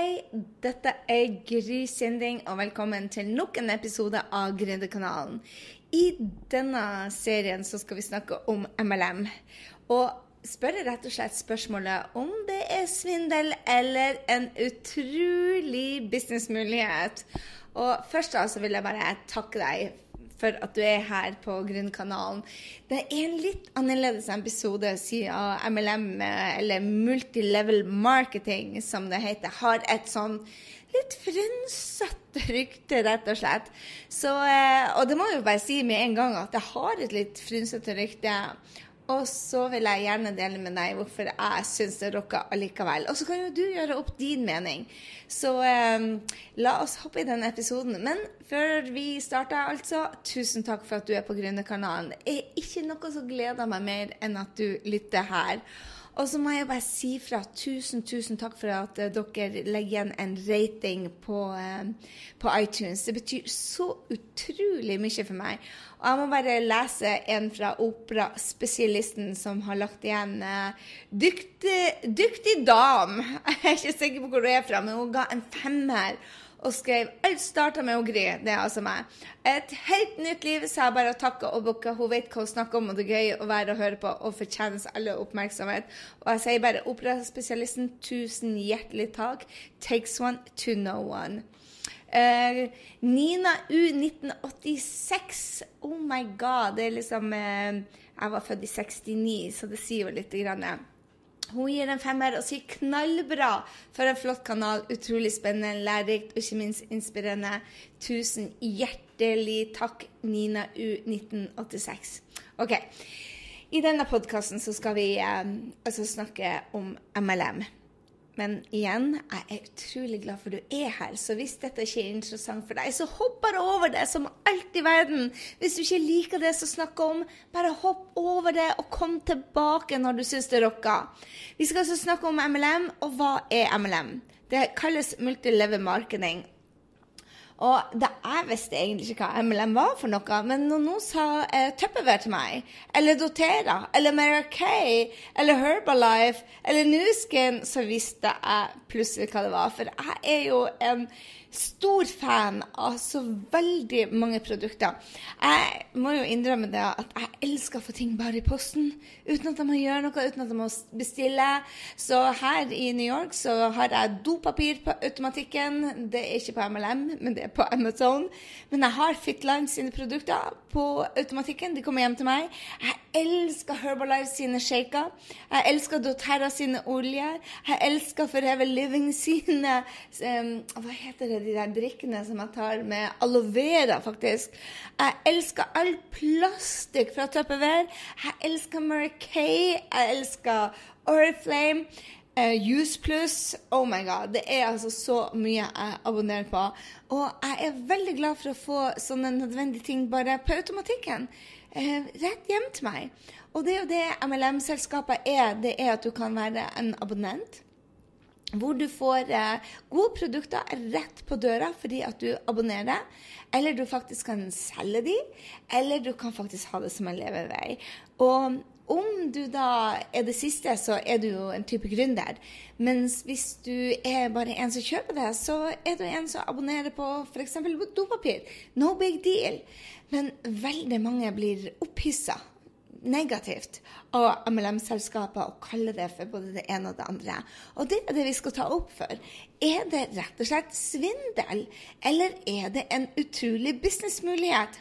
Hei! Dette er Gry Sinding, og velkommen til nok en episode av Gründerkanalen. I denne serien så skal vi snakke om MLM. Og spørre rett og slett spørsmålet om det er svindel eller en utrolig businessmulighet. Og først da så vil jeg bare takke deg for at du er her på Grunnkanalen. Det er en litt annerledes episode siden MLM, eller Multilevel Marketing, som det heter, har et sånn litt frynsete rykte, rett og slett. Så, og det må jeg jo bare si med en gang at det har et litt frynsete rykte. Og så vil jeg gjerne dele med deg hvorfor jeg syns det rocker allikevel. Og så kan jo du gjøre opp din mening. Så eh, la oss hoppe i den episoden. Men før vi starter, altså, tusen takk for at du er på Gründerkanalen. Det er ikke noe som gleder meg mer enn at du lytter her. Og så må jeg bare si fra tusen, tusen takk for at uh, dere legger igjen en rating på, uh, på, iTunes. Det betyr så utrolig mye for meg. Og jeg må bare lese en fra operaspesialisten som har lagt igjen uh, dyktig, dyktig dam. Jeg er ikke sikker på hvor hun er fra, men hun ga en femmer og skrev Alt starta med gry. Det er altså meg. Et helt nytt liv, sa jeg bare takka og bukka. Hun vet hva hun snakker om, og det er gøy å være og høre på og fortjenes alle oppmerksomhet. Og jeg sier bare operaspesialisten, tusen hjertelig takk. Takes one to no one. Uh, Nina U 1986. Oh my god. Det er liksom uh, Jeg var født i 69, så det sier jo litt. Grann. Hun gir en femmer og sier 'knallbra' for en flott kanal. Utrolig spennende, lærerikt og ikke minst inspirerende. Tusen hjertelig takk, Nina U1986. Ok, I denne podkasten skal vi eh, altså snakke om MLM. Men igjen, jeg er utrolig glad for du er her. Så hvis dette ikke er interessant for deg, så hopp bare over det som alt i verden. Hvis du ikke liker det som snakker om, bare hopp over det og kom tilbake når du syns det rocker. Vi skal altså snakke om MLM, og hva er MLM? Det kalles multilevel marketing. Og det, jeg visste egentlig ikke hva MLM var for noe, men når noen sa eh, Tupperware til meg, eller Dotera, eller Mary Kay, eller Herbalife, eller Nuskin, så visste jeg plutselig hva det var. For jeg er jo en stor fan av så veldig mange produkter. Jeg må jo innrømme det at jeg elsker å få ting bare i posten, uten at jeg må gjøre noe, uten at jeg må bestille. Så her i New York så har jeg dopapir på automatikken. Det er ikke på MLM, men det er på Amazon. Men jeg har Fitline sine produkter på automatikken. De kommer hjem til meg. Jeg elsker Herbalife sine shaker. Jeg elsker doTERRA sine oljer. Jeg elsker Forever Living sine Hva heter det? De der drikkene som jeg tar med aloe vera, faktisk. Jeg elsker all plastikk fra Tupperware. Jeg elsker Mary Kay. Jeg elsker Oriflame. Uh, Juice Plus. Oh my god. Det er altså så mye jeg abonnerer på. Og jeg er veldig glad for å få sånne nødvendige ting bare på automatikken. Uh, rett hjem til meg. Og det er jo det MLM-selskapet er. Det er at du kan være en abonnent hvor du får eh, gode produkter rett på døra fordi at du abonnerer. Eller du faktisk kan selge de, eller du kan faktisk ha det som en levevei. Og om du da er det siste, så er du jo en type gründer. Mens hvis du er bare en som kjøper det, så er du en som abonnerer på f.eks. dopapir. No big deal. Men veldig mange blir opphissa negativt av MLM-selskaper å kalle det for både det ene og det andre. Og det er det vi skal ta opp for. Er det rett og slett svindel, eller er det en utrolig businessmulighet?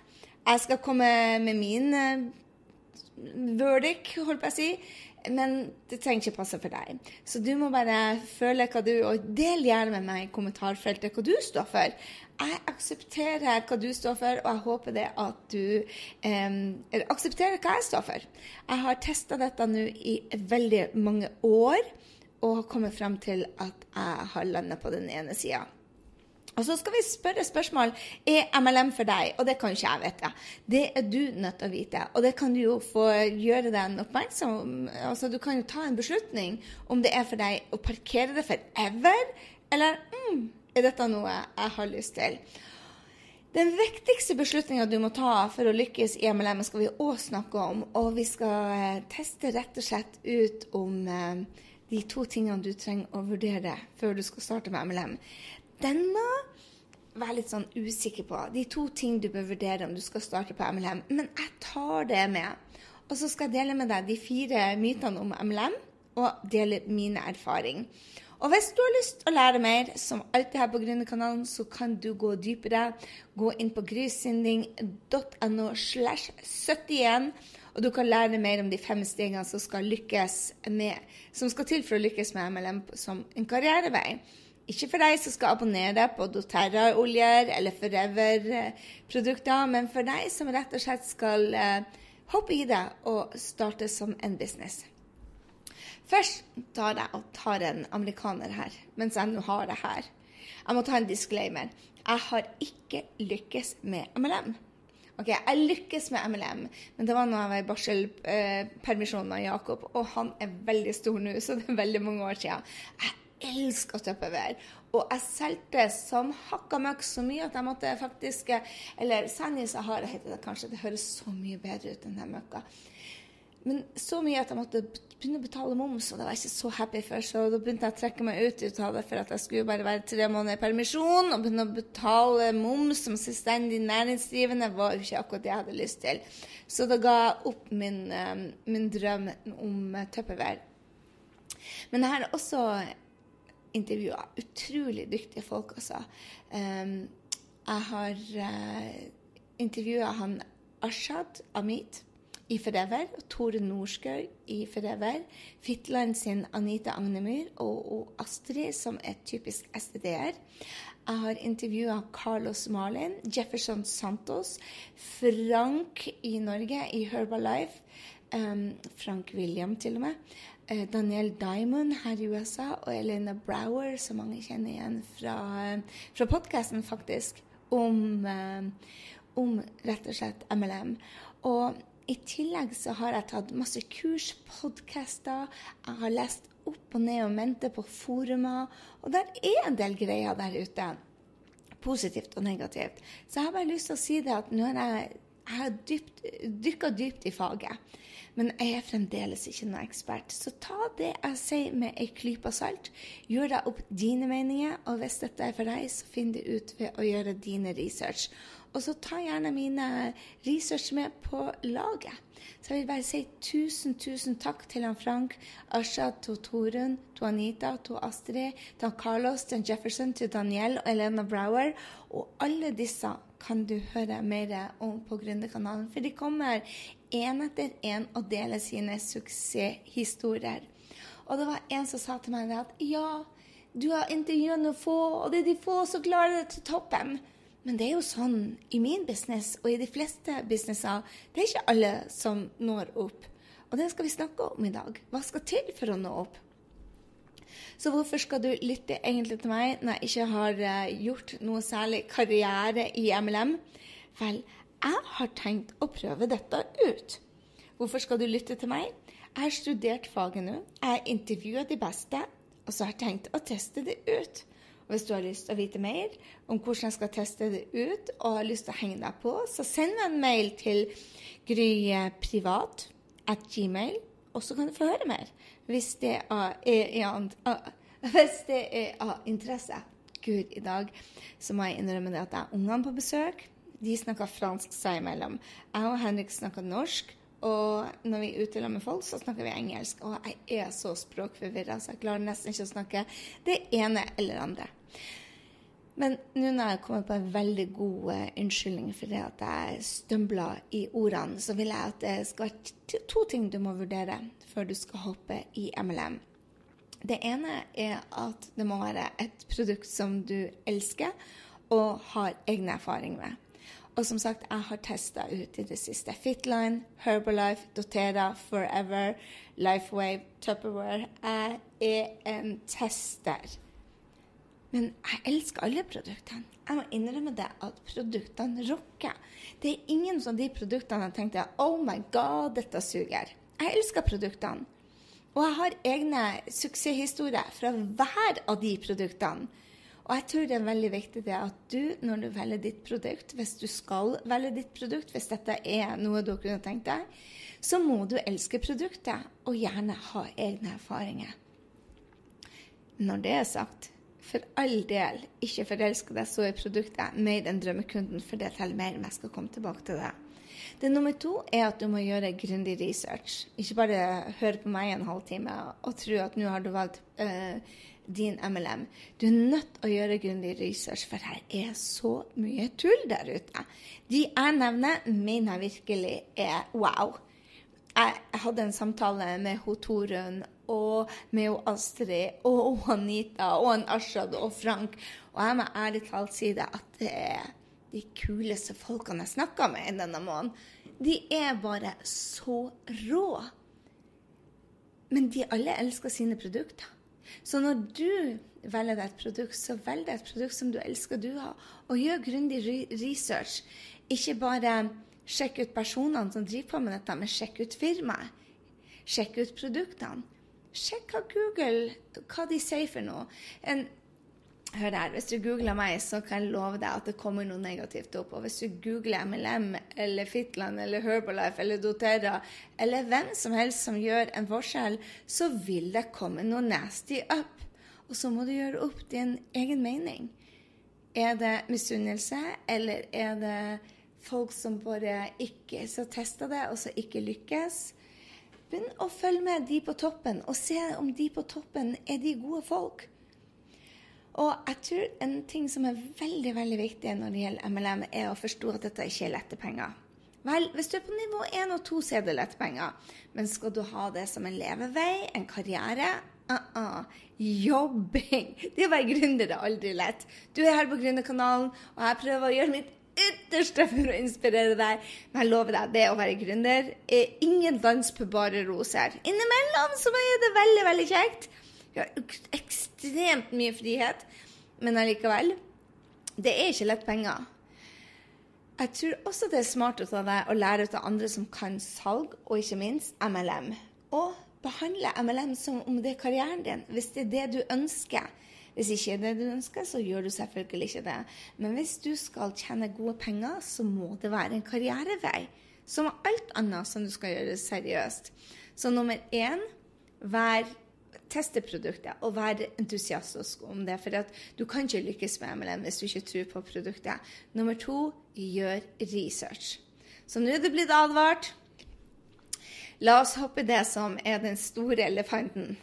Jeg skal komme med min verdict, holdt på å si. Men det trenger ikke passe for deg. Så du må bare føle hva du Og del gjerne med meg i kommentarfeltet hva du står for. Jeg aksepterer hva du står for, og jeg håper det at du eh, aksepterer hva jeg står for. Jeg har testa dette nå i veldig mange år og har kommet frem til at jeg har landet på den ene sida. Og så skal vi spørre spørsmål er MLM for deg, og det kan ikke jeg vite. Det er du nødt til å vite, og det kan du jo få gjøre den oppmerksom Altså, Du kan jo ta en beslutning om det er for deg å parkere det forever, eller mm, er dette noe jeg har lyst til. Den viktigste beslutninga du må ta for å lykkes i MLM, skal vi òg snakke om. Og vi skal eh, teste rett og slett ut om eh, de to tingene du trenger å vurdere før du skal starte med MLM. Denne må jeg litt sånn usikker på. De to ting du bør vurdere om du skal starte på MLM. Men jeg tar det med. Og så skal jeg dele med deg de fire mytene om MLM, og dele mine erfaring. Og hvis du har lyst til å lære mer, som alltid her på Gründerkanalen, så kan du gå dypere. Gå inn på grysynding.no slash 71, og du kan lære mer om de fem stegene som skal, med, som skal til for å lykkes med MLM som en karrierevei. Ikke for deg som skal abonnere på doTERRA-oljer eller Forever-produkter, men for deg som rett og slett skal uh, hoppe i det og starte som en business. Først tar jeg og tar en amerikaner her, mens jeg nå har det her. Jeg må ta en disclaimer. Jeg har ikke lykkes med MLM. Ok, Jeg lykkes med MLM, men det var når jeg var i barselpermisjon av Jakob, og han er veldig stor nå, så det er veldig mange år siden. Jeg elsker tupperware. Og jeg solgte som hakka møkk så mye at jeg måtte faktisk Eller Sand i Sahara heter det kanskje. Det høres så mye bedre ut enn den møkka. Men så mye at jeg måtte begynne å betale moms, og det var jeg ikke så happy for. Så da begynte jeg å trekke meg ut, ut av det for at jeg skulle bare være tre måneder i permisjon. Og begynne å betale moms som selvstendig næringsdrivende var jo ikke akkurat det jeg hadde lyst til. Så da ga jeg opp min, eh, min drøm om Tupperware. Men jeg har også intervjua utrolig dyktige folk, altså. Um, jeg har uh, eh, intervjua han Ashad Amit i Forever, Tore Norskøy i Forever. Fitland sin Anita Agnemyr og, og, Astrid, som er typisk STD-er. Jeg har intervjua Carlos Marlin, Jefferson Santos, Frank i Norge i Herbalife. Um, Frank William, til og med. Eh, Daniel Diamond her i USA og Elena Brower, som mange kjenner igjen fra, fra podkasten, faktisk, om, eh, om, rett og slett MLM. Og i tillegg så har jeg tatt masse kurs, podkaster, jeg har lest opp og ned og mente på forumer, og der er en del greier der ute. Positivt og negativt. Så jeg har bare lyst til å si det at nå har jeg, jeg har dykka dypt i faget. Men jeg er fremdeles ikke noen ekspert. Så ta det jeg sier med ei klype salt. Gjør deg opp dine meninger, og hvis dette er for deg, så finn det ut ved å gjøre dine research. Og så ta gjerne mine research med på laget. Så jeg vil bare si tusen, tusen takk til han Frank, Asha, til Torunn, til Anita, til Astrid, til Carlos, til Jefferson, til Daniel og Elena Brower. Og alle disse kan du høre mer om på Gründerkanalen, for de kommer én etter én og dele sine suksesshistorier. Og det var en som sa til meg at ja, du har intervjuet noen få, og det er de få som klarer det til toppen. Men det er jo sånn i min business og i de fleste businesser. Det er ikke alle som når opp. Og det skal vi snakke om i dag. Hva skal til for å nå opp? Så hvorfor skal du lytte egentlig til meg når jeg ikke har eh, gjort noe særlig karriere i MLM? Vel, jeg har tenkt å prøve dette ut. Hvorfor skal du lytte til meg? Jeg har studert faget nå. Jeg har intervjua de beste, og så har jeg tenkt å teste det ut. Og hvis du har lyst til å vite mer om hvordan jeg skal teste det ut, og har lyst til å henge deg på, så send meg en mail til gryprivat at gmail, og så kan du få høre mer hvis det er, er, er av interesse. Gud, i dag så må jeg innrømme det at jeg har ungene på besøk. De snakker fransk seg imellom. Jeg og Henrik snakker norsk. Og når vi er ute med folk, så snakker vi engelsk. Og jeg er så språkforvirra, så jeg klarer nesten ikke å snakke det ene eller andre. Men nå når jeg kommer på en veldig god uh, unnskyldning for det at jeg stømbla i ordene, så vil jeg at det skal være to ting du må vurdere før du skal hoppe i MLM. Det ene er at det må være et produkt som du elsker og har egen erfaring med. Og som sagt, jeg har testa ut i det siste Fitline, Herbalife, Dotera, Forever, Lifewave, Tupperware. Jeg er en tester. Men jeg elsker alle produktene. Jeg må innrømme det at produktene rocker. Det er ingen av de produktene jeg tenkte oh my god, dette suger. Jeg elsker produktene. Og jeg har egne suksesshistorier fra hver av de produktene. Og jeg tror det er veldig viktig det at du, når du velger ditt produkt, hvis du skal velge ditt produkt, hvis dette er noe du kunne tenkt deg, så må du elske produktet og gjerne ha egne erfaringer. Når det er sagt, for all del, ikke forelsk deg så i produktet mer enn drømmekunden, for det teller mer, men jeg skal komme tilbake til det. Det nummer to er at du må gjøre grundig research. Ikke bare høre på meg en halvtime og tro at nå har du valgt uh, din MLM. Du er nødt til å gjøre grundig research, for her er så mye tull der ute. De jeg nevner, mener jeg virkelig er wow. Jeg hadde en samtale med ho Torunn og med Astrid og Anita og en Ashad og Frank, og jeg må ærlig talt si det at det er de kuleste folkene jeg snakka med i denne måneden. De er bare så rå. Men de alle elsker sine produkter. Så når du velger deg et produkt, så velg deg et produkt som du elsker du har, og gjør grundig research. Ikke bare sjekk ut personene som driver på med dette, men sjekk ut firmaet. Sjekk ut produktene. Sjekk hva Google hva de sier for noe. En Hør her, Hvis du googler meg, så kan jeg love deg at det kommer noe negativt opp. Og hvis du googler MLM eller Fitland eller Herbalife eller Doterra eller hvem som helst som gjør en forskjell, så vil det komme noe nasty up. Og så må du gjøre opp din egen mening. Er det misunnelse, eller er det folk som bare ikke så testa det, og så ikke lykkes? Begynn å følge med de på toppen, og se om de på toppen er de gode folk. Og jeg tror en ting som er veldig veldig viktig når det gjelder MLM, er å forstå at dette ikke er lette penger. Vel, hvis du er på nivå 1 og 2, så er det lette penger. Men skal du ha det som en levevei, en karriere? Uh -uh. Jobbing! Det å være gründer er aldri lett. Du er her på Gründerkanalen, og jeg prøver å gjøre mitt ytterste for å inspirere deg. Men jeg lover deg, det å være gründer er ingen dans på bare roser. Innimellom så er det veldig, veldig kjekt. Vi har ekstremt mye frihet, men allikevel Det er ikke lett penger. Jeg tror også det er smart av deg å lære ut av andre som kan salg, og ikke minst MLM. Og behandle MLM som om det er karrieren din, hvis det er det du ønsker. Hvis ikke er det du ønsker, så gjør du selvfølgelig ikke det. Men hvis du skal tjene gode penger, så må det være en karrierevei. Som alt annet som du skal gjøre seriøst. Så nummer én, vær teste produktet og være entusiastisk om det. For du kan ikke lykkes med MLM hvis du ikke tror på produktet. Nummer to gjør research. Så nå er det blitt advart. La oss hoppe det som er den store elefanten.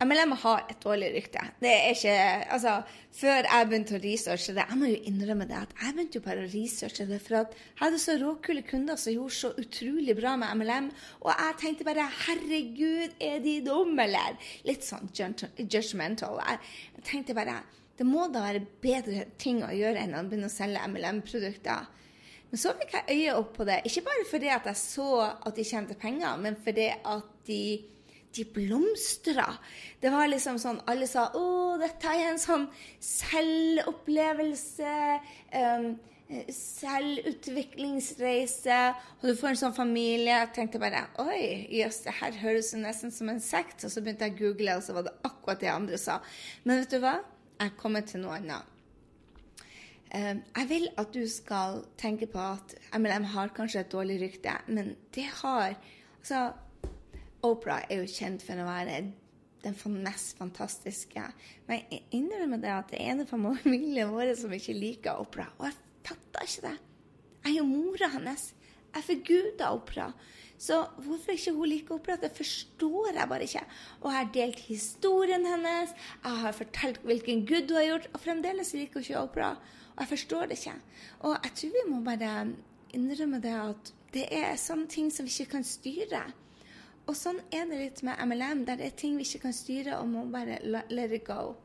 MLM har et dårlig rykte. Det er ikke, altså, Før jeg begynte å researche det Jeg må jo innrømme det at jeg begynte jo bare å researche det for at jeg hadde så råkule kunder som gjorde så utrolig bra med MLM. Og jeg tenkte bare Herregud, er de dumme, eller? Litt sånn judgmental. Jeg tenkte bare det må da være bedre ting å gjøre enn å begynne å selge MLM-produkter. Men så fikk jeg øye opp på det. Ikke bare fordi at jeg så at de tjente penger, men fordi at de de blomstra. Det var liksom sånn Alle sa 'Å, dette er en sånn selvopplevelse'. Um, selvutviklingsreise, og du får en sånn familie. Jeg tenkte bare oi, jøss, det her høres nesten som en sekt. Og så begynte jeg å google, og så var det akkurat det andre sa. Men vet du hva? Jeg kommer til noe annet. Um, jeg vil at du skal tenke på at MLM har kanskje et dårlig rykte, men det har altså Opera er jo kjent for å være den mest fantastiske. Men jeg innrømmer det at det er en familie vår som ikke liker opera. Og jeg fatter ikke det. Jeg er jo mora hans. Jeg forguder opera. Så hvorfor ikke hun liker opera, det forstår jeg bare ikke. Og jeg har delt historien hennes, jeg har fortalt hvilken gud hun har gjort, og fremdeles liker hun ikke opera. Og jeg forstår det ikke. Og jeg tror vi må bare innrømme det at det er sånne ting som vi ikke kan styre. Og sånn er det litt med MLM. Der det er ting vi ikke kan styre, og må bare let it go.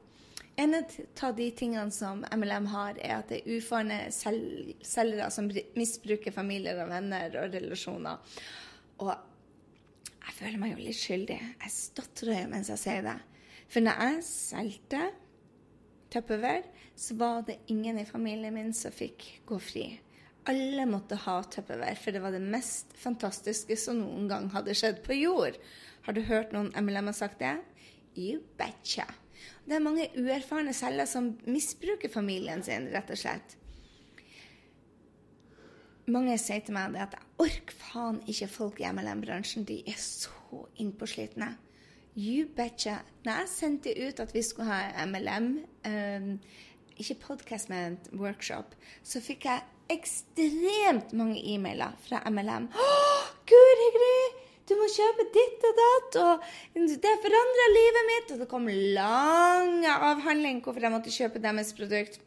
En av de tingene som MLM har, er at det er ufarne sel selgere som misbruker familier og venner og relasjoner. Og jeg føler meg jo litt skyldig. Jeg stotrer mens jeg sier det. For når jeg solgte Tupperware, så var det ingen i familien min som fikk gå fri. Alle måtte ha Tupperware, for det var det mest fantastiske som noen gang hadde skjedd på jord. Har du hørt noen MLM har sagt det? You betcha. Det er mange uerfarne celler som misbruker familien sin, rett og slett. Mange sier til meg at jeg orker faen ikke folk i MLM-bransjen. De er så innpåslitne. You betcha. Når jeg sendte ut at vi skulle ha MLM, ehm, ikke podkast, men workshop, så fikk jeg ekstremt mange e-mailer fra MLM. Guri gry! Du må kjøpe ditt og datt, og det forandra livet mitt. Og det kom lang avhandling hvorfor jeg måtte kjøpe deres produkt.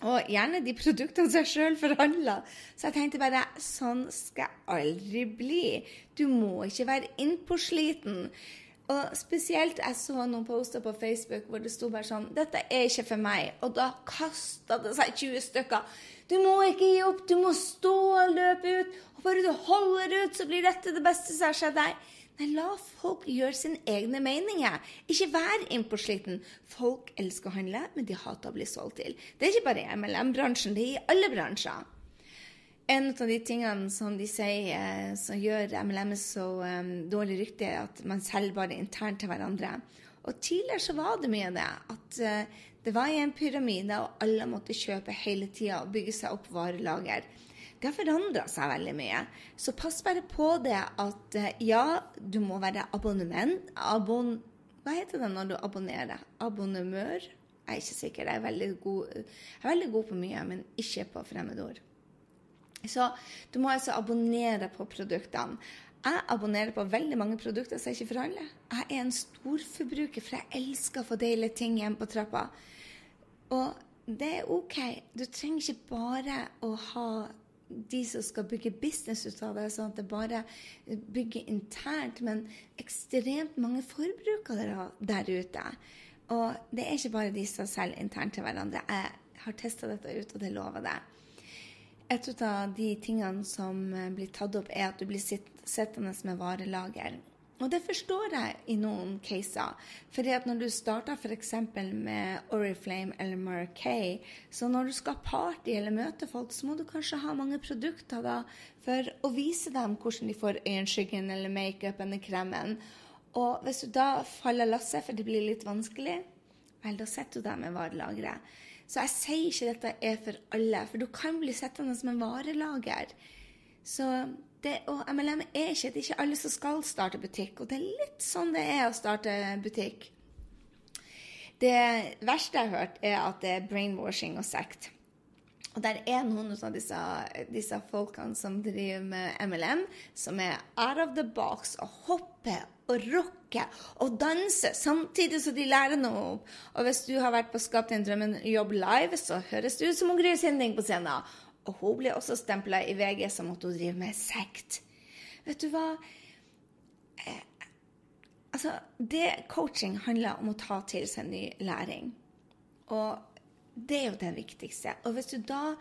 Og gjerne de produktene som jeg sjøl forhandla. Så jeg tenkte bare sånn skal jeg aldri bli. Du må ikke være innpåsliten. Og spesielt jeg så noen poster på Facebook hvor det sto bare sånn 'Dette er ikke for meg.' Og da kasta det seg 20 stykker. 'Du må ikke gi opp. Du må stå og løpe ut.' 'Og bare du holder ut, så blir dette det beste som har skjedd deg.' Nei, la folk gjøre sine egne meninger. Ikke vær innpåsliten. Folk elsker å handle, men de hater å bli solgt til. Det er ikke bare i MLM-bransjen, det er i alle bransjer. En av de tingene som de sier eh, som gjør MLM så um, dårlig rykte, er at man selger bare internt til hverandre. Og tidligere så var det mye av det. At uh, det var i en pyramide, og alle måtte kjøpe hele tida og bygge seg opp varelager. Det har forandra seg veldig mye. Så pass bare på det at uh, ja, du må være abonnement. Abon, hva heter det når du abonnerer? Abonnemør? Jeg er ikke sikker. Jeg er veldig god, er veldig god på mye, men ikke på fremmedord. Så du må altså abonnere på produktene. Jeg abonnerer på veldig mange produkter som jeg ikke forhandler. Jeg er en storforbruker, for jeg elsker å få deilige ting hjemme på trappa. Og det er OK. Du trenger ikke bare å ha de som skal bygge business ut av det, sånn at det bare bygger internt, men ekstremt mange forbrukere der ute. Og det er ikke bare de som selger internt til hverandre. Jeg har testa dette ut, og det lover det. Et av de tingene som blir tatt opp, er at du blir sittende med varelager. Og det forstår jeg i noen caser. Fordi at når du starter f.eks. med Oriflame eller Marquee, så når du skal party eller møte folk, så må du kanskje ha mange produkter da for å vise dem hvordan de får øyenskyggen eller makeupen eller kremen. Og hvis du da faller lasset, for det blir litt vanskelig, vel, da setter du deg med varelageret. Så jeg sier ikke dette er for alle, for du kan bli sittende med varelager. Så det, og MLM er ikke Det er ikke alle som skal starte butikk. Og det er litt sånn det er å starte butikk. Det verste jeg har hørt, er at det er brainwashing og sekt. Og der er noen av disse, disse, folkene som driver med MLM, som er out of the box og hopper og rocker og danser samtidig som de lærer noe opp. Og hvis du har vært på Skap din drømmejobb live, så høres det ut som Gry Sinding på scenen. Og hun ble også stempla i VG som at hun driver med sekt. Vet du hva? Eh, altså, det coaching handler om å ta til seg ny læring. Og det er jo det viktigste. Og hvis du da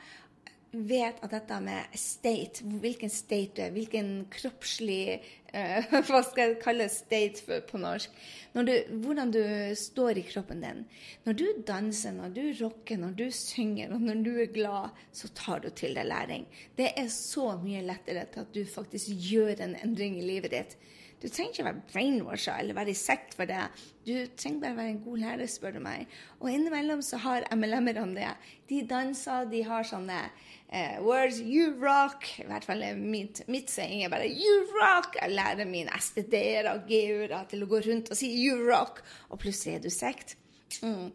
vet at dette med state, hvilken state du er, hvilken kroppslig uh, Hva skal jeg kalle state for, på norsk? Du, hvordan du står i kroppen din. Når du danser, når du rocker, når du synger og når du er glad, så tar du til deg læring. Det er så mye lettere til at du faktisk gjør en endring i livet ditt. Du trenger ikke være brainwasha eller være i sekt for det. Du trenger bare være en god lærer, spør du meg. Og innimellom så har MLM-erne det. De danser, de har sånne uh, words You rock. I hvert fall mitt, mitt saying er bare You rock. Jeg lærer mine STD-er og GU-er til å gå rundt og si You rock, og plutselig er du sekt. Mm.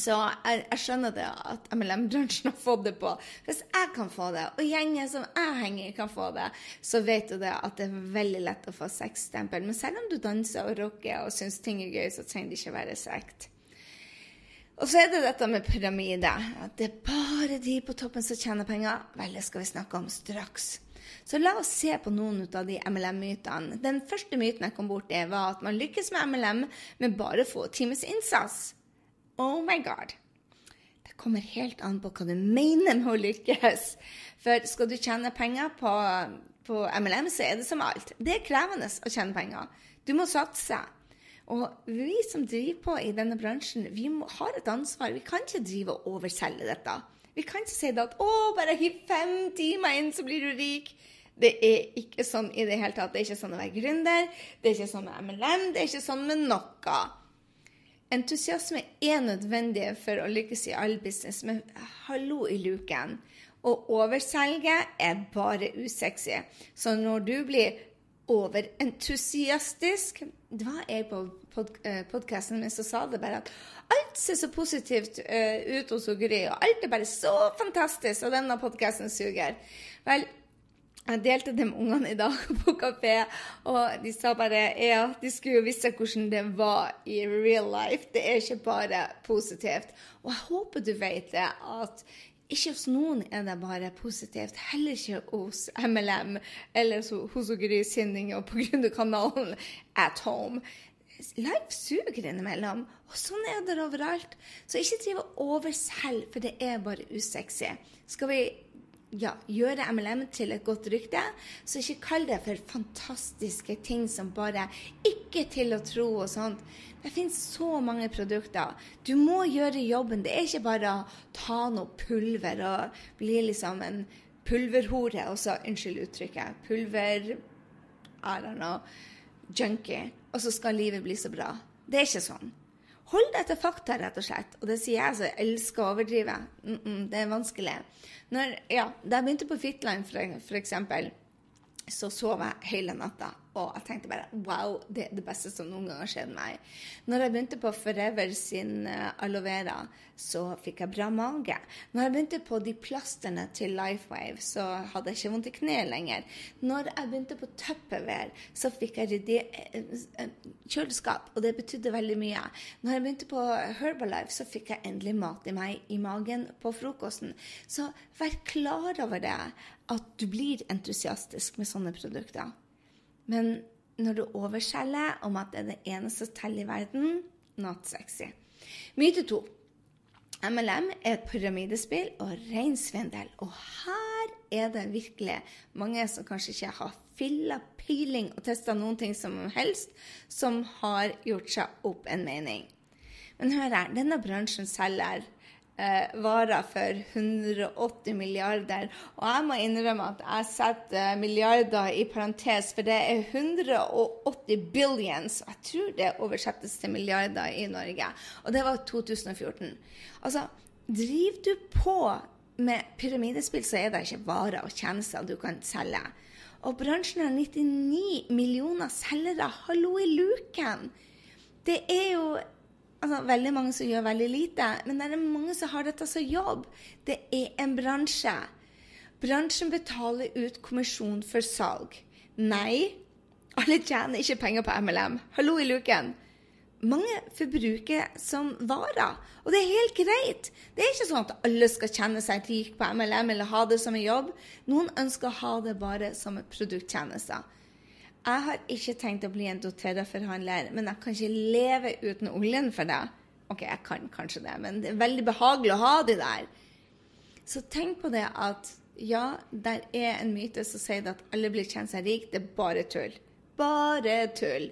Så jeg, jeg, skjønner det at MLM-bransjen har fått det på. Hvis jeg kan få det, og gjengen som jeg henger i kan få det, så vet du det at det er veldig lett å få sexstempel. Men selv om du danser og rocker og syns ting er gøy, så trenger det ikke være sekt. Og så er det dette med pyramide. At det er bare de på toppen som tjener penger. Vel, det skal vi snakke om straks. Så la oss se på noen av de MLM-mytene. Den første myten jeg kom borti, var at man lykkes med MLM med bare få times innsats. Oh my god. Det kommer helt an på hva du mener med å lykkes. For skal du tjene penger på, på MLM, så er det som alt. Det er krevende å tjene penger. Du må satse. Og vi som driver på i denne bransjen, vi må, har et ansvar. Vi kan ikke drive og overselge dette. Vi kan ikke si det at 'Å, bare hiv fem timer inn, så blir du rik'. Det er ikke sånn i det hele tatt. Det er ikke sånn å være gründer. Det er ikke sånn med MLM. Det er ikke sånn med noe. Entusiasme er nødvendig for å lykkes i all business, men hallo i luken. Å overselge er bare usexy. Så når du blir overentusiastisk Det var jeg på pod eh, podkasten min som sa det bare at alt ser så positivt uh, ut hos Gry, og alt er bare så fantastisk, og denne podkasten suger. Vel, jeg delte det med ungene i dag på kafé, og de sa bare ja, de skulle jo visst hvordan det var i real life. Det er ikke bare positivt. Og jeg håper du vet det, at ikke hos noen er det bare positivt. Heller ikke hos MLM eller hos Gry Sinning og på grunn av kanalen At Home. Life suger innimellom, og sånn er det overalt. Så ikke driv og overselg, for det er bare usexy. Skal vi ja, gjøre MLM til et godt rykte, så ikke kall det for fantastiske ting som bare ikke til å tro og sånt. Det finnes så mange produkter. Du må gjøre jobben. Det er ikke bare å ta noe pulver og bli liksom en pulverhore, Og så, unnskyld uttrykket, pulver I don't know, junkie, og så skal livet bli så bra. Det er ikke sånn. Hold deg til fakta, rett og slett. Og det sier jeg som elsker å overdrive. Mm -mm, det er vanskelig. Når, ja, da jeg begynte på Fitline, for, for eksempel, så sov jeg hele natta. Og jeg tenkte bare wow, det er det beste som noen gang har skjedd meg. Når jeg begynte på Forever sin uh, aloe vera, så fikk jeg bra mage. Når jeg begynte på de plasterne til Lifewave, så hadde jeg ikke vondt i kneet lenger. Når jeg begynte på Tupperware, så fikk jeg ryddig uh, kjøleskap, og det betydde veldig mye. Når jeg begynte på Herbalife, så fikk jeg endelig mat i meg i magen på frokosten. Så vær klar over det, at du blir entusiastisk med sånne produkter. Men når du overskjeller om at det er det eneste som teller i verden, not sexy. Myte to. MLM er et pyramidespill og ren svindel. Og her er det virkelig mange som kanskje ikke har filla piling og testa noen ting som helst, som har gjort seg opp en mening. Men hør her, denne bransjen selger eh, varer for 180 milliarder. Og jeg må innrømme at jeg setter milliarder i parentes, for det er 180 billions. Jeg tror det oversettes til milliarder i Norge. Og det var 2014. Altså, driver du på med pyramidespill, så er det ikke varer og tjenester du kan selge. Og bransjen har 99 millioner selgere. Hallo i luken! Det er jo altså, veldig mange som gjør veldig lite, men det er mange som har dette som jobb. Det er en bransje. Bransjen betaler ut kommisjon for salg. Nei, alle tjener ikke penger på MLM. Hallo i luken. Mange forbruker som varer, og det er helt greit. Det er ikke sånn at alle skal kjenne seg rik på MLM eller ha det som en jobb. Noen ønsker å ha det bare som en produkttjeneste. Jeg har ikke tenkt å bli en doTERRA-forhandler, men jeg kan ikke leve uten oljen for det. OK, jeg kan kanskje det, men det er veldig behagelig å ha de der. Så tenk på det at ja, der er en myte som sier at alle blir kjent seg rik. Det er bare tull. Bare tull.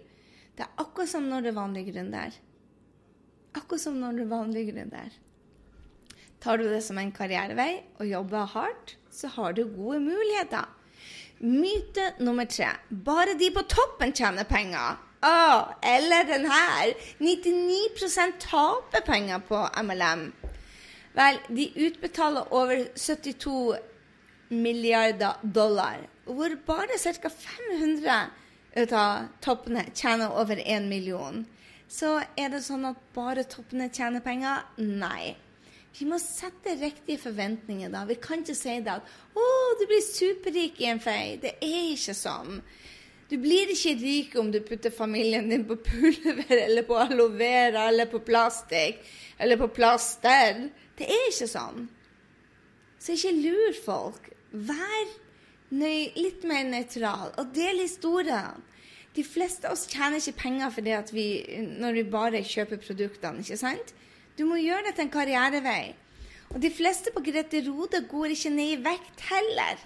Det er akkurat som når du er vanlig gründer. Akkurat som når du er vanlig gründer. Tar du det som en karrierevei og jobber hardt, så har du gode muligheter. Myte nummer tre. Bare de på toppen tjener penger. Oh, eller den her. 99% taper penger på MLM. Vel, de utbetaler over 72 milliarder dollar, hvor bare ca. 500 ut av toppene tjener over 1 million. Så er det sånn at bare toppene tjener penger? Nei. Vi må sette riktige forventninger da. Vi kan ikke si det at 'Å, du blir superrik i en fei'. Det er ikke sånn. Du blir ikke rik om du putter familien din på pulver eller på aloe vera eller på plastikk eller på plaster. Det er ikke sånn. Så ikke lur folk. Vær litt mer nøytral og del historien. De fleste av oss tjener ikke penger for det at vi, når vi bare kjøper produktene. ikke sant? Du må gjøre det til en karrierevei. Og de fleste på Grete Rode går ikke ned i vekt heller.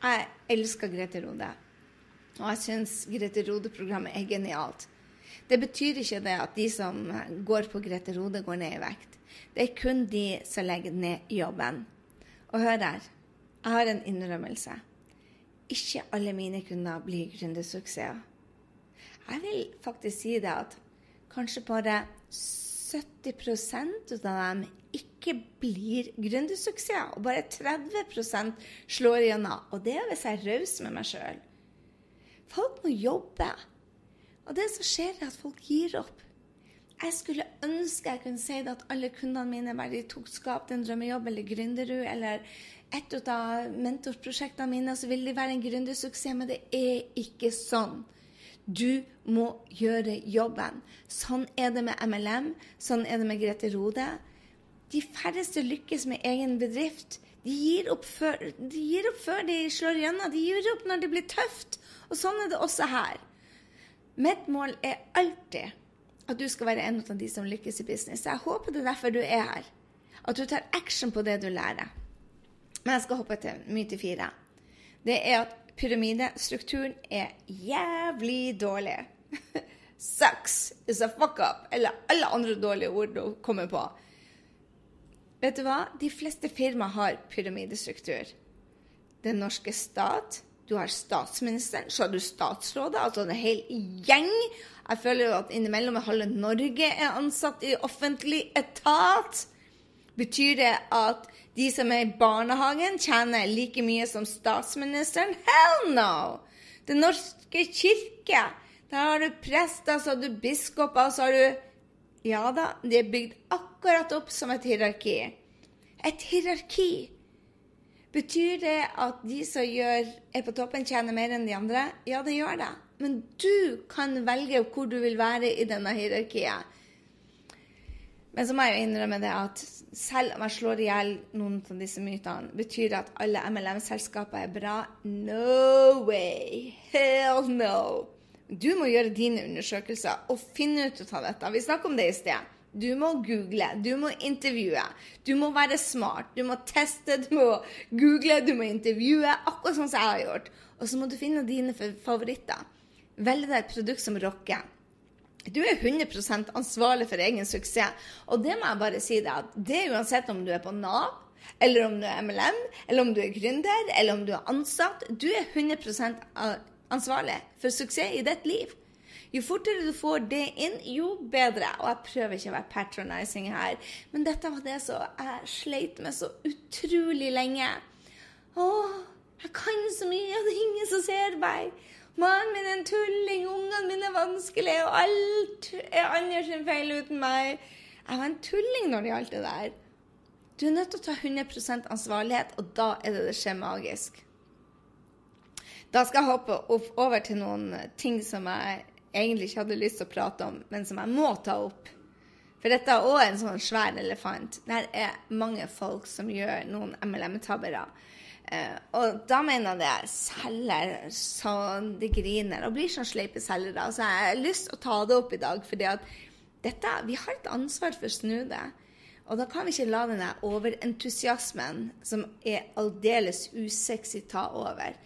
Jeg elsker Grete Rode. Og jeg syns Grete Rode-programmet er genialt. Det betyr ikke det at de som går på Grete Rode, går ned i vekt. Det er kun de som legger ned jobben. Og hør her. Jeg har en innrømmelse. Ikke alle mine kunder blir gründersuksesser. Jeg vil faktisk si det at kanskje bare 70% av dem ikke blir gründersuksess, og bare 30% slår igjennom. Og det er hvis jeg er raus med meg sjøl. Folk må jobbe. Og det som skjer, er at folk gir opp. Jeg skulle ønske jeg kunne si at alle kundene mine bare tok skap en drømmejobb eller Gründerud eller et av mentorprosjektene mine, så vil de være en gründersuksess. Men det er ikke sånn. Du må gjøre jobben. Sånn er det med MLM, sånn er det med Grete Rode. De færreste lykkes med egen bedrift. De gir opp før de, opp før de slår igjennom. De gir opp når det blir tøft. Og sånn er det også her. Mitt mål er alltid at du skal være en av de som lykkes i business. Jeg håper det er derfor du er her. At du tar action på det du lærer. Men jeg skal hoppe til myte fire. Det er at pyramidestrukturen er jævlig dårlig. Sucks is a fuck up. Eller alle andre dårlige ord du kommer på. Vet du hva? De fleste firma har pyramidestruktur. Den norske stat, du har statsministeren, så har du statsrådet, altså en hel gjeng. Jeg føler jo at innimellom halve Norge er ansatt i offentlig etat. Betyr det at de som er i barnehagen, tjener like mye som statsministeren? Hell no! Den norske kirke. Der har du prester, så har du biskoper, så har du Ja da, de er bygd akkurat opp som et hierarki. Et hierarki. Betyr det at de som gjør, er på toppen, tjener mer enn de andre? Ja, det gjør det. Men du kan velge hvor du vil være i denne hierarkiet. Men så må jeg jo innrømme det at selv om jeg slår i hjel noen av disse mytene, betyr det at alle MLM-selskaper er bra? No way! Hell no! Du må gjøre dine undersøkelser og finne ut av dette. Vi snakket om det i sted. Du må google, du må intervjue. Du må være smart. Du må teste, du må google, du må intervjue. Akkurat sånn som jeg har gjort. Og så må du finne dine favoritter. Velge deg et produkt som rocker. Du er 100% ansvarlig for egen suksess. Og det må jeg bare si deg, at det er uansett om du er på Nav, eller om du er MLM, eller om du er gründer, eller om du er ansatt. Du er 100% ansvarlig for suksess i ditt liv. Jo fortere du får det inn, jo bedre. Og jeg prøver ikke å være patronizing her, men dette var det som jeg sleit med så utrolig lenge. Å, jeg kan så mye, og det er ingen som ser meg. Mannen min er en tulling, ungene mine er vanskelige, og alt er andre sin feil uten meg. Jeg var en tulling når det gjaldt det der. Du er nødt til å ta 100 ansvarlighet, og da er det det skjer magisk. Da skal jeg hoppe over til noen ting som jeg egentlig ikke hadde lyst til å prate om, men som jeg må ta opp. For dette er òg en sånn svær elefant. Der er mange folk som gjør noen MLM-tabbere. Uh, og da mener jeg selger så det griner og blir sånn sleipe selgere. Så jeg har lyst til å ta det opp i dag, fordi vi har et ansvar for å snu det. Og da kan vi ikke la denne overentusiasmen, som er aldeles usexy, ta over.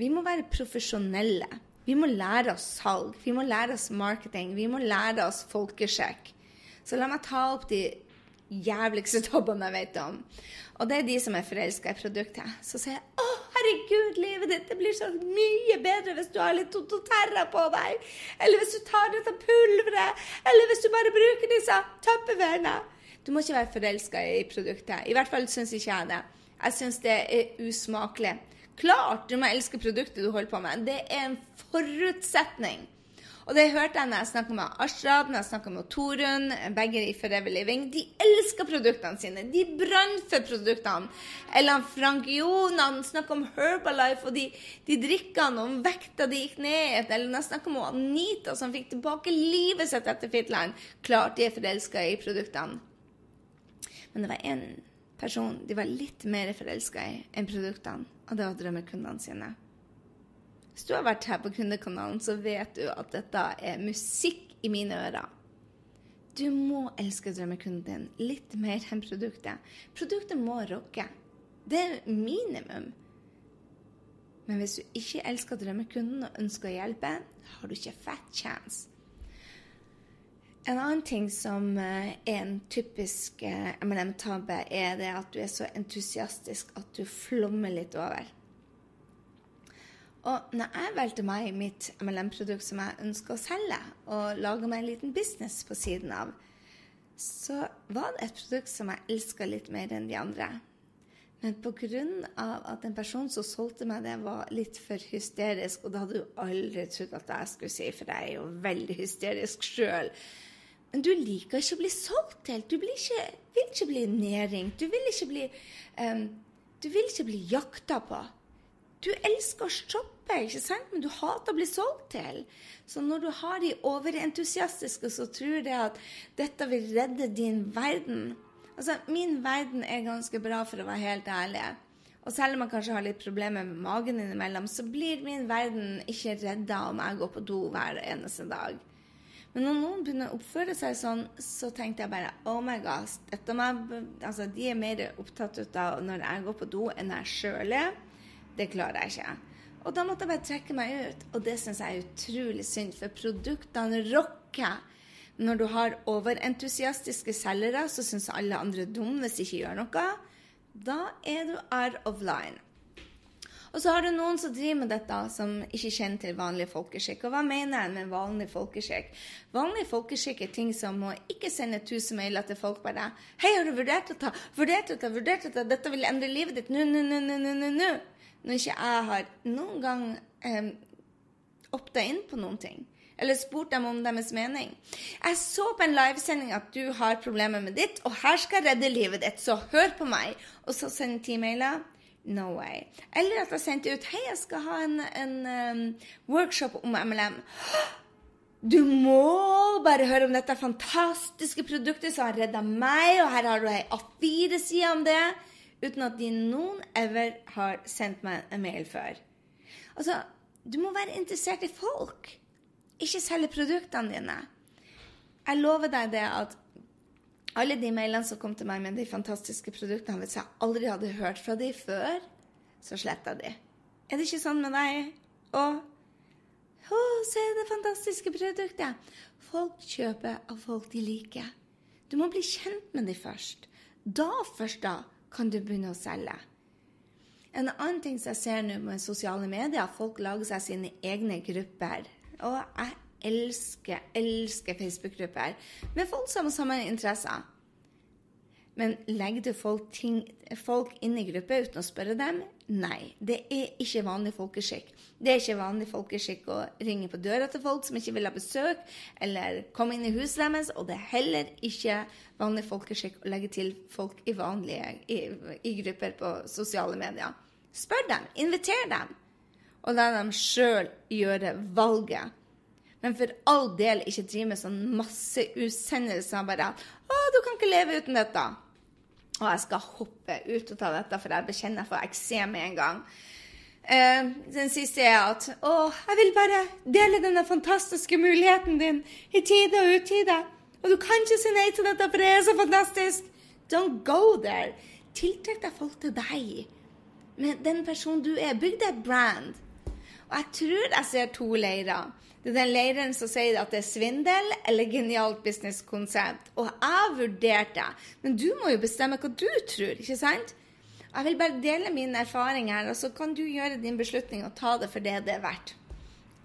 Vi må være profesjonelle. Vi må lære oss salg, vi må lære oss marketing, vi må lære oss folkesjekk. Så la meg ta opp de jævligste tabbene jeg vet om. Og det er de som er forelska i produktet. Så sier jeg å, herregud, livet ditt det blir så mye bedre hvis du har litt Tototerra på deg. Eller hvis du tar dette pulveret. Eller hvis du bare bruker disse tupperwarene. Du må ikke være forelska i produktet. I hvert fall syns ikke jeg det. Jeg syns det er usmakelig. Klart du må elske produktet du holder på med. Det er en forutsetning. Og det hørte jeg når jeg snakka med Ashrad, når jeg snakka med Torunn, begge i Forever Living. De elsker produktene sine. De brant for produktene. Eller Frank Jon, han snakka om Herbalife og de, de drikkene, om vekta de gikk ned. Eller når jeg snakka med Anita, som fikk tilbake livet sitt etter Fitland. Klart de er forelska i produktene. Men det var én person de var litt mer forelska i enn produktene, og det var drømmekundene sine. Hvis du har vært her på Kundekanalen, så vet du at dette er musikk i mine ører. Du må elske drømmekunden din litt mer enn produktet. Produktet må rocke. Det er minimum. Men hvis du ikke elsker drømmekunden og ønsker å hjelpe, har du ikke fat chance. En annen ting som eh, er en typisk eh, MLM-tabbe, er det at du er så entusiastisk at du flommer litt over. Og når jeg valgte meg mitt MLM-produkt som jeg ønsker å selge, og lage meg en liten business på siden av, så var det et produkt som jeg elska litt mer enn de andre. Men pga. at en person som solgte meg det, var litt for hysterisk, og det hadde du aldri trodd at jeg skulle si, for jeg er jo veldig hysterisk sjøl. Men du liker ikke å bli solgt til. Du ikke, vil ikke bli nedringt. Du vil ikke bli um, Du vil ikke bli jakta på. Du elsker å shoppe, ikke sant? men du hater å bli solgt til. Så når du har de overentusiastiske så tror det at dette vil redde din verden Altså, min verden er ganske bra, for å være helt ærlig. Og selv om man kanskje har litt problemer med magen innimellom, så blir min verden ikke redda om jeg går på do hver eneste dag. Men når noen begynner å oppføre seg sånn, så tenkte jeg bare oh my gosh. dette med, altså, de er mer opptatt av når jeg går på do, enn jeg sjøl er. Det klarer jeg ikke. Og da måtte jeg bare trekke meg ut. Og det syns jeg er utrolig synd, for produktene rocker. Når du har overentusiastiske selgere, så syns alle andre dum hvis de ikke gjør noe. Da er du out of line. Og så har du noen som driver med dette, som ikke kjenner til vanlig folkeskikk. Og hva mener jeg med vanlig folkeskikk? Vanlig folkeskikk er ting som å ikke sende tusen mailer til folk bare 'Hei, har du vurdert å ta? Vurdert å ta? Vurdert å ta? Dette vil endre livet ditt nå, nå, nå, nå, nå, nå.' Når ikke jeg har noen gang eh, opta inn på noen ting. Eller spurt dem om deres mening. Jeg så på en livesending at du har problemer med ditt, og her skal jeg redde livet ditt, så hør på meg. Og så sende ti mailer. No way. Eller at jeg sendte ut Hei, jeg skal ha en, en um, workshop om MLM. Du må bare høre om dette fantastiske produktet som har redda meg, og her har du ei A4-side om det uten at de noen ever har sendt meg en mail før. Altså, du må være interessert i folk, ikke selge produktene dine. Jeg lover deg det at alle de mailene som kom til meg med de fantastiske produktene, hvis jeg aldri hadde hørt fra de før, så sletta de. Er det ikke sånn med deg? Og å, se det fantastiske produktet! Folk kjøper av folk de liker. Du må bli kjent med de først. Da først, da, kan du begynne å selge. En annen ting som jeg ser nå med sosiale medier, folk lager seg sine egne grupper. Og jeg elsker, elsker Facebook-grupper med folk som har samme interesser. Men legger du folk, ting, folk inn i gruppe uten å spørre dem? Nei. Det er ikke vanlig folkeskikk. Det er ikke vanlig folkeskikk å ringe på døra til folk som ikke vil ha besøk, eller komme inn i huset deres, og det er heller ikke vanlig folkeskikk å legge til folk i vanlige i, i grupper på sosiale medier. Spør dem, inviter dem, og la dem sjøl gjøre valget. Men for all del ikke drive med sånn masse utsendelser bare 'Å, du kan ikke leve uten dette'. Og jeg skal hoppe ut av dette, for jeg bekjenner for eksem med en gang. Eh, den siste er at å, jeg vil bare dele denne fantastiske muligheten din i tide og utide. Og du kan ikke si nei til dette, for det er så fantastisk. Don't go there. Tiltrekk deg folk til deg. Med den personen du er. Bygg deg brand. Og jeg tror jeg ser to leirer. Det er den lederen som sier at det er svindel eller genialt businesskonsept. Og jeg vurderte, men du må jo bestemme hva du tror, ikke sant? Jeg vil bare dele mine erfaringer, og så kan du gjøre din beslutning og ta det for det det er verdt.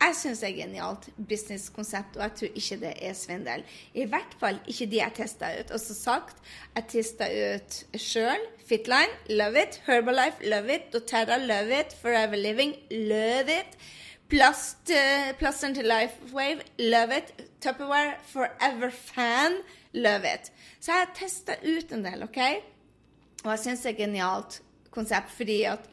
Jeg syns det er genialt businesskonsept, og jeg tror ikke det er svindel. I hvert fall ikke de jeg testa ut. Og som sagt, jeg testa ut sjøl. Fitline, love it. Herbalife, love it. doTERRA, love it. Forever Living, love it. Plast, uh, plasteren til Lifewave, love it. Tupperware, forever fan, love it. Så jeg har testa ut en del, OK? Og jeg syns det er et genialt konsept, fordi at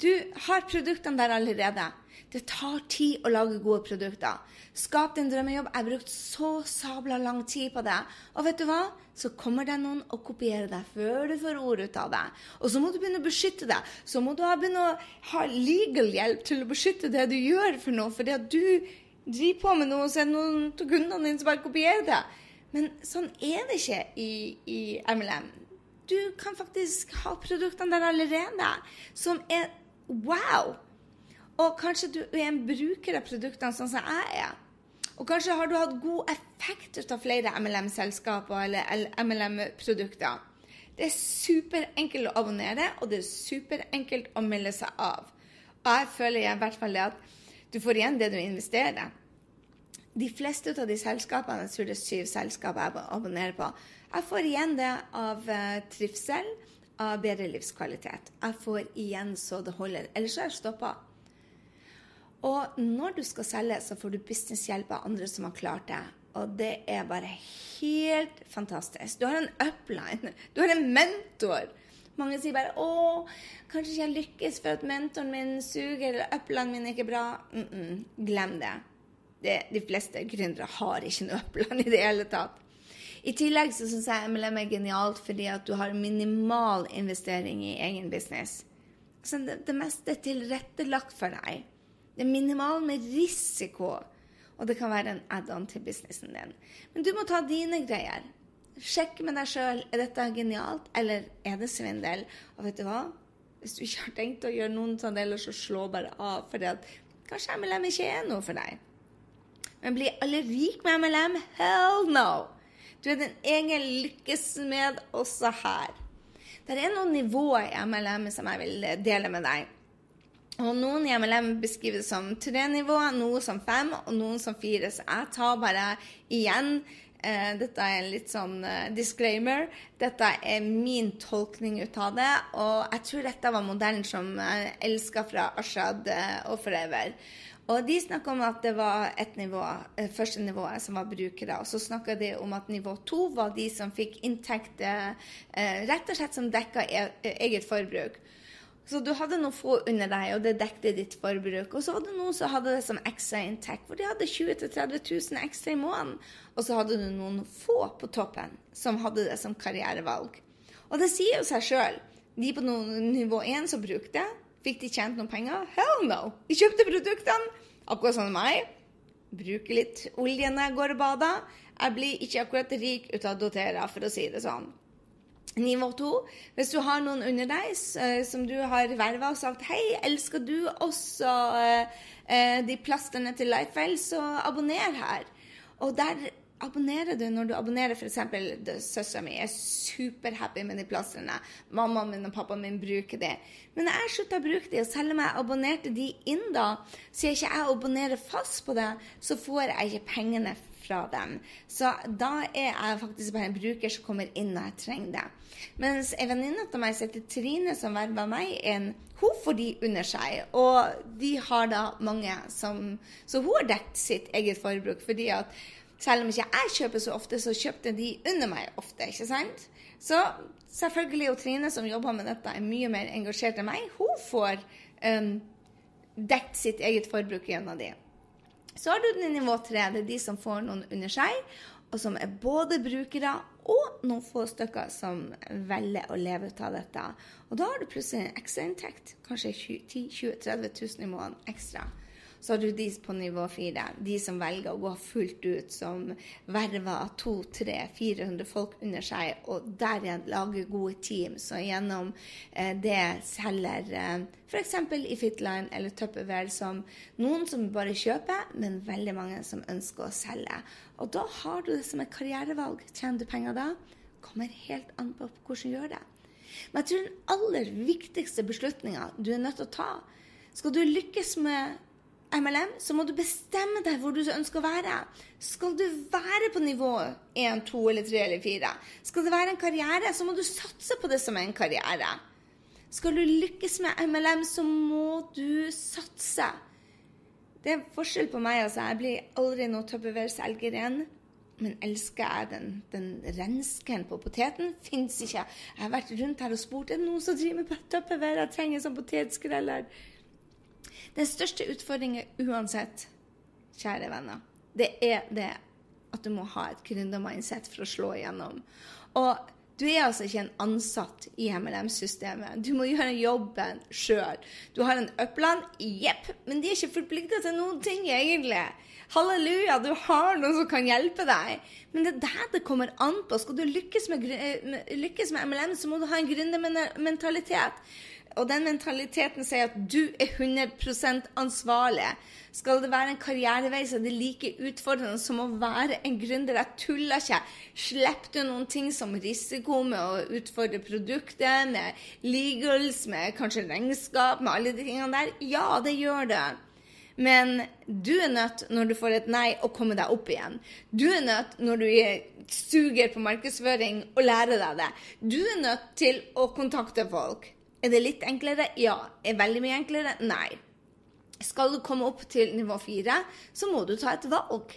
du har produktene der allerede. Det tar tid å lage gode produkter. Skap din drømmejobb. Jeg har brukt så sabla lang tid på det. Og vet du hva? Så kommer det noen og kopierer deg før du får ord ut av det. Og så må du begynne å beskytte deg. Så må du begynne å ha legal hjelp til å beskytte det du gjør for noe. Fordi at du driver på med noe, så er det noen av kundene dine som bare kopierer det. Men sånn er det ikke i, i MLM. Du kan faktisk ha produktene der allerede, som er wow. Og kanskje du er en bruker av produktene sånn som jeg er. Og kanskje har du hatt god effekt ut av flere MLM-selskaper eller MLM-produkter. Det er superenkelt å abonnere, og det er superenkelt å melde seg av. Og jeg føler i hvert fall at du får igjen det du investerer. De fleste av de selskapene, jeg tror det er syv selskaper jeg abonnerer på, jeg får igjen det av uh, trivsel, av bedre livskvalitet. Jeg får igjen så det holder. Ellers har jeg stoppa. Og når du skal selge, så får du businesshjelp av andre som har klart det. Og det er bare helt fantastisk. Du har en upline. Du har en mentor. Mange sier bare 'Å, kanskje ikke jeg lykkes for at mentoren min suger', eller 'uplinen min er ikke bra'. Mm -mm, glem det. det. De fleste gründere har ikke noe upline i det hele tatt. I tillegg så syns jeg MLM er genialt fordi at du har minimal investering i egen business. Så det, det meste er tilrettelagt for deg. Det er minimal med risiko, og det kan være en add-on til businessen din. Men du må ta dine greier. Sjekk med deg sjøl er dette genialt, eller er det svindel. Og vet du hva? Hvis du ikke har tenkt å gjøre noen sånn deler, så slå bare av. For kanskje MLM ikke er noe for deg. Men blir alle rik med MLM? Hell no! Du er din egen lykkesmed også her. Det er noen nivåer i MLM som jeg vil dele med deg. Og noen i MLM beskriver det som tre nivåer, noen som fem og noen som fire. Så jeg tar bare igjen eh, Dette er en litt sånn eh, disclaimer. Dette er min tolkning ut av det. Og jeg tror dette var modellen som jeg elska fra Ashad eh, og Forever. Og de snakka om at det var ett nivå, eh, første nivået som var brukere. Og så snakka de om at nivå to var de som fikk inntekter rett og slett som dekka e eget forbruk. Så du hadde noen få under deg, og det dekte ditt forbruk. Og så var det noen som hadde det som ekstra inntekt, hvor de hadde 20 000-30 000 ekstra i måneden. Og så hadde du noen få på toppen som hadde det som karrierevalg. Og det sier jo seg sjøl. De på nivå 1 som brukte, fikk de tjent noen penger? Hell no! De kjøpte produktene, akkurat som meg. Bruker litt olje når jeg går og bader. Jeg blir ikke akkurat rik ut av dotere, for å si det sånn. Nivå to, hvis du har noen under deg uh, som du har verva og sagt 'Hei, elsker du også uh, uh, de plasterne til Lifewell, så abonner her'. Og der abonnerer du når du abonnerer f.eks. Søstera mi er superhappy med de plastrene. Mammaen min og pappaen min bruker de. Men jeg slutta å bruke de, og selv om jeg abonnerte de inn da, så jeg ikke jeg abonnerer fast på det, så får jeg ikke pengene fra dem. Så da er jeg faktisk bare en bruker som kommer inn når jeg trenger det. Mens en venninne av meg som heter Trine, som verva meg inn, hun får de under seg. Og de har da mange som Så hun har dekket sitt eget forbruk. fordi at selv om ikke jeg kjøper så ofte, så kjøpte de under meg ofte. ikke sant? Så selvfølgelig, og Trine som jobber med dette, er mye mer engasjert enn meg. Hun får um, dekket sitt eget forbruk gjennom de. Så har du nivå tre. Det er de som får noen under seg, og som er både brukere og noen få stykker som velger å leve ut av dette. Og da har du plutselig en ekstrainntekt. Kanskje 10 20 30 000 i måneden ekstra. Så har du de på nivå fire, de som velger å gå fullt ut, som verver 200-400 folk under seg, og der igjen lager gode team. Så gjennom eh, det selger eh, f.eks. i Fitline eller Tupperware som noen som bare kjøper, men veldig mange som ønsker å selge. Og da har du det som et karrierevalg. Tjener du penger da? Kommer helt an på hvordan du gjør det. Men jeg tror den aller viktigste beslutninga du er nødt til å ta, skal du lykkes med MLM, så må du bestemme deg hvor du ønsker å være. Skal du være på nivå 1, 2 eller 3 eller 4? Skal det være en karriere, så må du satse på det som er en karriere. Skal du lykkes med MLM, så må du satse. Det er forskjell på meg. altså. Jeg blir aldri noe Tupperware-selger igjen. Men elsker jeg den, den renskeren på poteten? Fins ikke. Jeg har vært rundt her og spurt er det noen som driver med Tupperware. Jeg trenger sånn potetskreller. Den største utfordringen uansett, kjære venner, det er det at du må ha et gründermindset for å slå igjennom. Og du er altså ikke en ansatt i MLM-systemet. Du må gjøre jobben sjøl. Du har en upland, jepp, men de er ikke forplikta til noen ting, egentlig. Halleluja, du har noen som kan hjelpe deg. Men det er der det kommer an på. Skal du lykkes med, lykkes med MLM, så må du ha en gründermentalitet. Og den mentaliteten sier at du er 100 ansvarlig. Skal det være en karrierevei, så er det like utfordrende som å være en gründer. Jeg tuller ikke. Slipper du noen ting som risiko med å utfordre produktet, med legals, med kanskje regnskap, med alle de tingene der? Ja, det gjør det. Men du er nødt, når du får et nei, å komme deg opp igjen. Du er nødt, når du suger på markedsføring, å lære deg det. Du er nødt til å kontakte folk. Er det litt enklere? Ja. Er veldig mye enklere? Nei. Skal du komme opp til nivå fire, så må du ta et valg.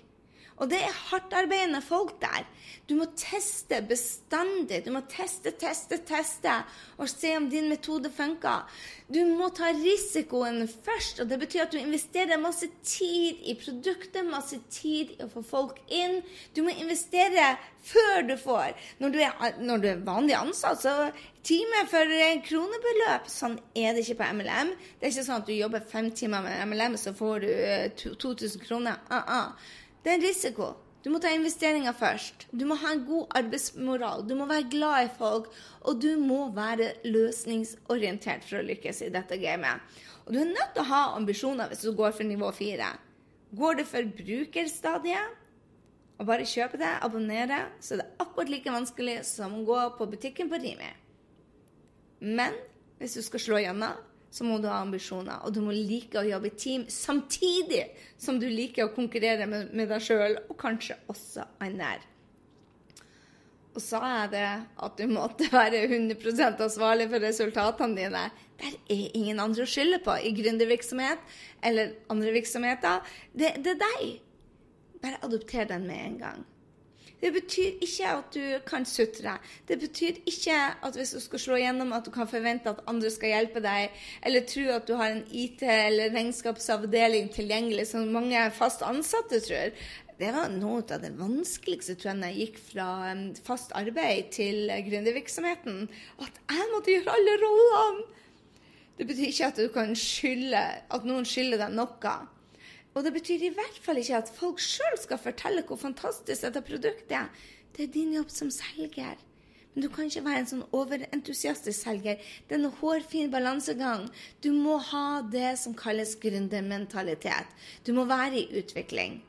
Og det er hardtarbeidende folk der. Du må teste bestandig. Du må teste, teste, teste og se om din metode funker. Du må ta risikoen først, og det betyr at du investerer masse tid i produktet, masse tid i å få folk inn. Du må investere før du får. Når du er, når du er vanlig ansatt, så time for kronebeløp. Sånn er det ikke på MLM. Det er ikke sånn at du jobber fem timer med MLM, så får du 2000 eh, kroner. Uh -uh. Det er en risiko. Du må ta investeringer først. Du må ha en god arbeidsmoral. Du må være glad i folk. Og du må være løsningsorientert for å lykkes i dette gamet. Og du er nødt til å ha ambisjoner hvis du går for nivå fire. Går du for brukerstadiet og bare kjøper det, abonnerer, så er det akkurat like vanskelig som å gå på butikken på Rimi. Men hvis du skal slå igjennom, så må du ha ambisjoner. Og du må like å jobbe i team samtidig som du liker å konkurrere med, med deg sjøl, og kanskje også andre. Og så er det at du måtte være 100 ansvarlig for resultatene dine. Der er ingen andre å skylde på i gründervirksomhet eller andre virksomheter. Det, det er deg. Bare adopter den med en gang. Det betyr ikke at du kan sutre. Det betyr ikke at hvis du skal slå gjennom, at du kan forvente at andre skal hjelpe deg, eller tro at du har en IT- eller regnskapsavdeling tilgjengelig, som mange fast ansatte tror. Det var noe av det vanskeligste tror jeg, når jeg gikk fra fast arbeid til gründervirksomheten. At jeg måtte gjøre alle rollene! Det betyr ikke at skylde, at noen skylder deg noe. Og det betyr i hvert fall ikke at folk sjøl skal fortelle hvor fantastisk dette produktet er. Det er din jobb som selger. Men du kan ikke være en sånn overentusiastisk selger. Det er en hårfin balansegang. Du må ha det som kalles gründermentalitet. Du må være i utvikling.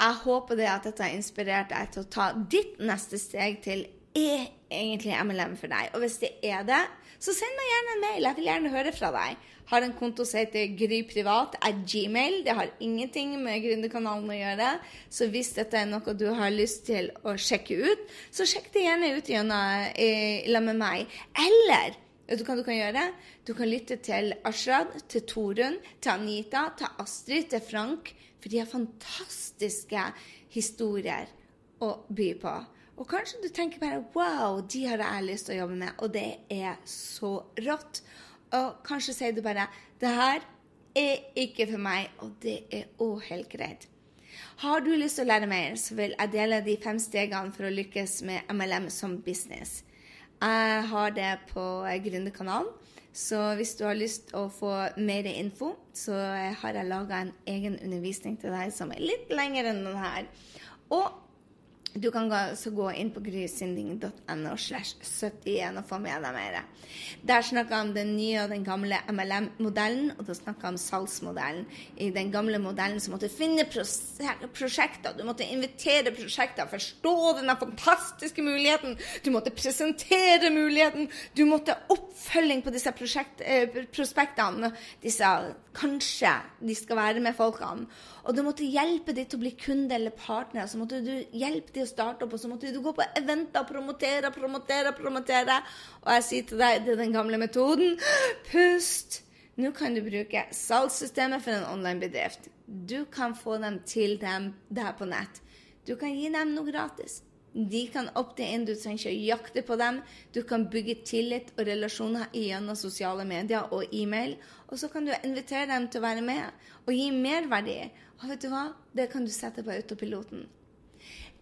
Jeg håper det at dette har inspirert deg til å ta ditt neste steg til er egentlig MLM for deg. Og hvis det er det, så send meg gjerne en mail. Jeg vil gjerne høre fra deg har en konto som heter gryprivat er gmail. Det har ingenting med Gründerkanalen å gjøre. Så hvis dette er noe du har lyst til å sjekke ut, så sjekk det gjerne ut gjennom eh, med meg. Eller vet du hva du kan gjøre? Du kan lytte til Ashrad, til Torunn, til Anita, til Astrid, til Frank. For de har fantastiske historier å by på. Og kanskje du tenker bare wow, de har jeg lyst til å jobbe med. Og det er så rått. Og kanskje sier du bare 'Det her er ikke for meg', og det er òg helt greit. Har du lyst til å lære mer, så vil jeg dele de fem stegene for å lykkes med MLM som business. Jeg har det på Gründerkanalen. Så hvis du har lyst til å få mer info, så har jeg laga en egen undervisning til deg som er litt lengre enn denne. Og du kan gå, gå inn på grysynding.no slash 71 og få med deg mer. Der snakker jeg om den nye og den gamle MLM-modellen, og da snakker jeg om salgsmodellen. I den gamle modellen så måtte du finne prosjekter, du måtte invitere prosjekter, forstå denne fantastiske muligheten, du måtte presentere muligheten, du måtte oppfølging på disse eh, prospektene. Disse kanskje de skal være med folkene. Og du måtte hjelpe dem til å bli kunde eller partner. Så måtte du hjelpe dem å starte opp, og så måtte du gå på eventer og promotere, promotere, promotere. Og jeg sier til deg, det er den gamle metoden. Pust. Nå kan du bruke salgssystemet for en online-bedrift. Du kan få dem til dem der på nett. Du kan gi dem noe gratis. De kan opte inn, du trenger ikke å jakte på dem. Du kan bygge tillit og relasjoner gjennom sosiale medier og e-mail. Og så kan du invitere dem til å være med og gi merverdi. Og vet du hva? Det kan du sette på autopiloten.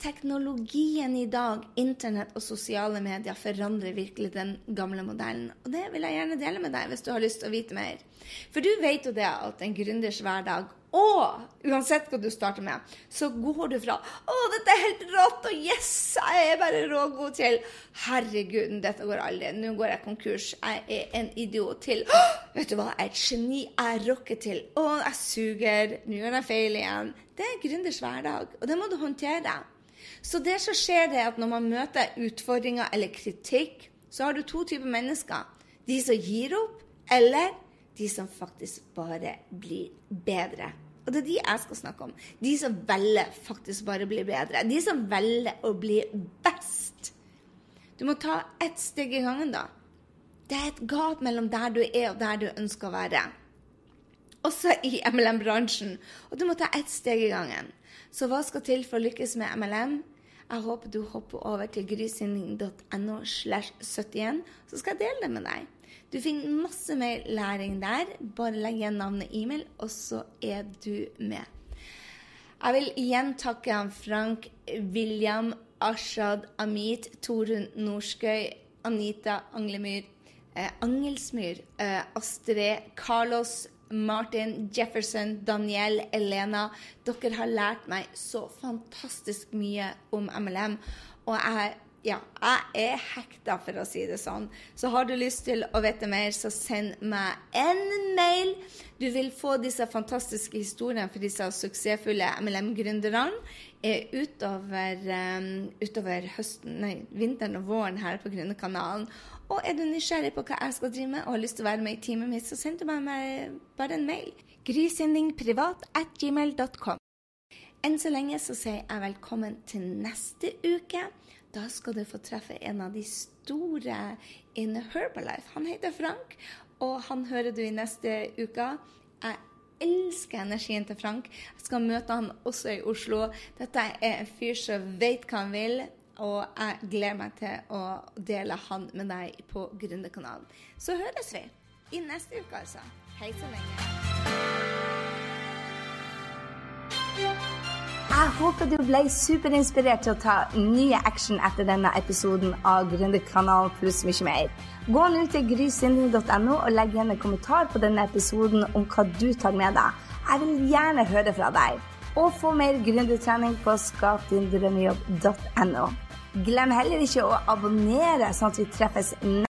Teknologien i dag, internett og sosiale medier, forandrer virkelig den gamle modellen. Og det vil jeg gjerne dele med deg hvis du har lyst til å vite mer. For du vet jo det at en gründers hverdag og uansett hva du starter med, så går du fra 'Å, dette er helt rått', og 'yes, jeg er bare rågod' til 'Herregud, dette går aldri. Nå går jeg konkurs. Jeg er en idiot' til 'Vet du hva, jeg er et geni. Jeg rocker til'. 'Å, jeg suger. Nå gjør jeg feil igjen'. Det er gründers hverdag, og det må du håndtere. Så det som skjer, det er at når man møter utfordringer eller kritikk, så har du to typer mennesker. De som gir opp, eller de som faktisk bare blir bedre. Og det er de jeg skal snakke om. De som velger faktisk bare å bli bedre. De som velger å bli best. Du må ta ett steg i gangen, da. Det er et gap mellom der du er og der du ønsker å være. Også i MLM-bransjen. Og du må ta ett steg i gangen. Så hva skal til for å lykkes med MLM? Jeg håper du hopper over til grysynding.no slash 71, så skal jeg dele det med deg. Du finner masse mer læring der. Bare legg igjen navnet e-mail, og så er du med. Jeg vil igjen takke Frank, William, Ashad, Amit, Torunn Norskøy, Anita Anglemyr, eh, Angelsmyr, eh, Astrid, Carlos, Martin, Jefferson, Daniel, Elena. Dere har lært meg så fantastisk mye om MLM. Og jeg ja, jeg er hekta, for å si det sånn. Så har du lyst til å vite mer, så send meg en mail. Du vil få disse fantastiske historiene for disse suksessfulle MLM-gründerne utover, um, utover høsten, nei, vinteren og våren her på Gründerkanalen. Og er du nysgjerrig på hva jeg skal drive med og har lyst til å være med i teamet mitt, så send du meg bare en mail. At gmail.com. Enn så lenge så sier jeg velkommen til neste uke. Da skal du få treffe en av de store in Herbalife. Han heter Frank, og han hører du i neste uke. Jeg elsker energien til Frank. Jeg skal møte han også i Oslo. Dette er en fyr som vet hva han vil. Og jeg gleder meg til å dele han med deg på Gründerkanalen. Så høres vi i neste uke, altså. Hei så lenge. Jeg håper du ble superinspirert til å ta nye action etter denne episoden av Gründerkanalen pluss mye mer. Gå nå til grysynding.no og legg igjen en kommentar på denne episoden om hva du tar med deg. Jeg vil gjerne høre fra deg. Og få mer gründertrening på skapdindrømmejobb.no. Glem heller ikke å abonnere, sånn at vi treffes neste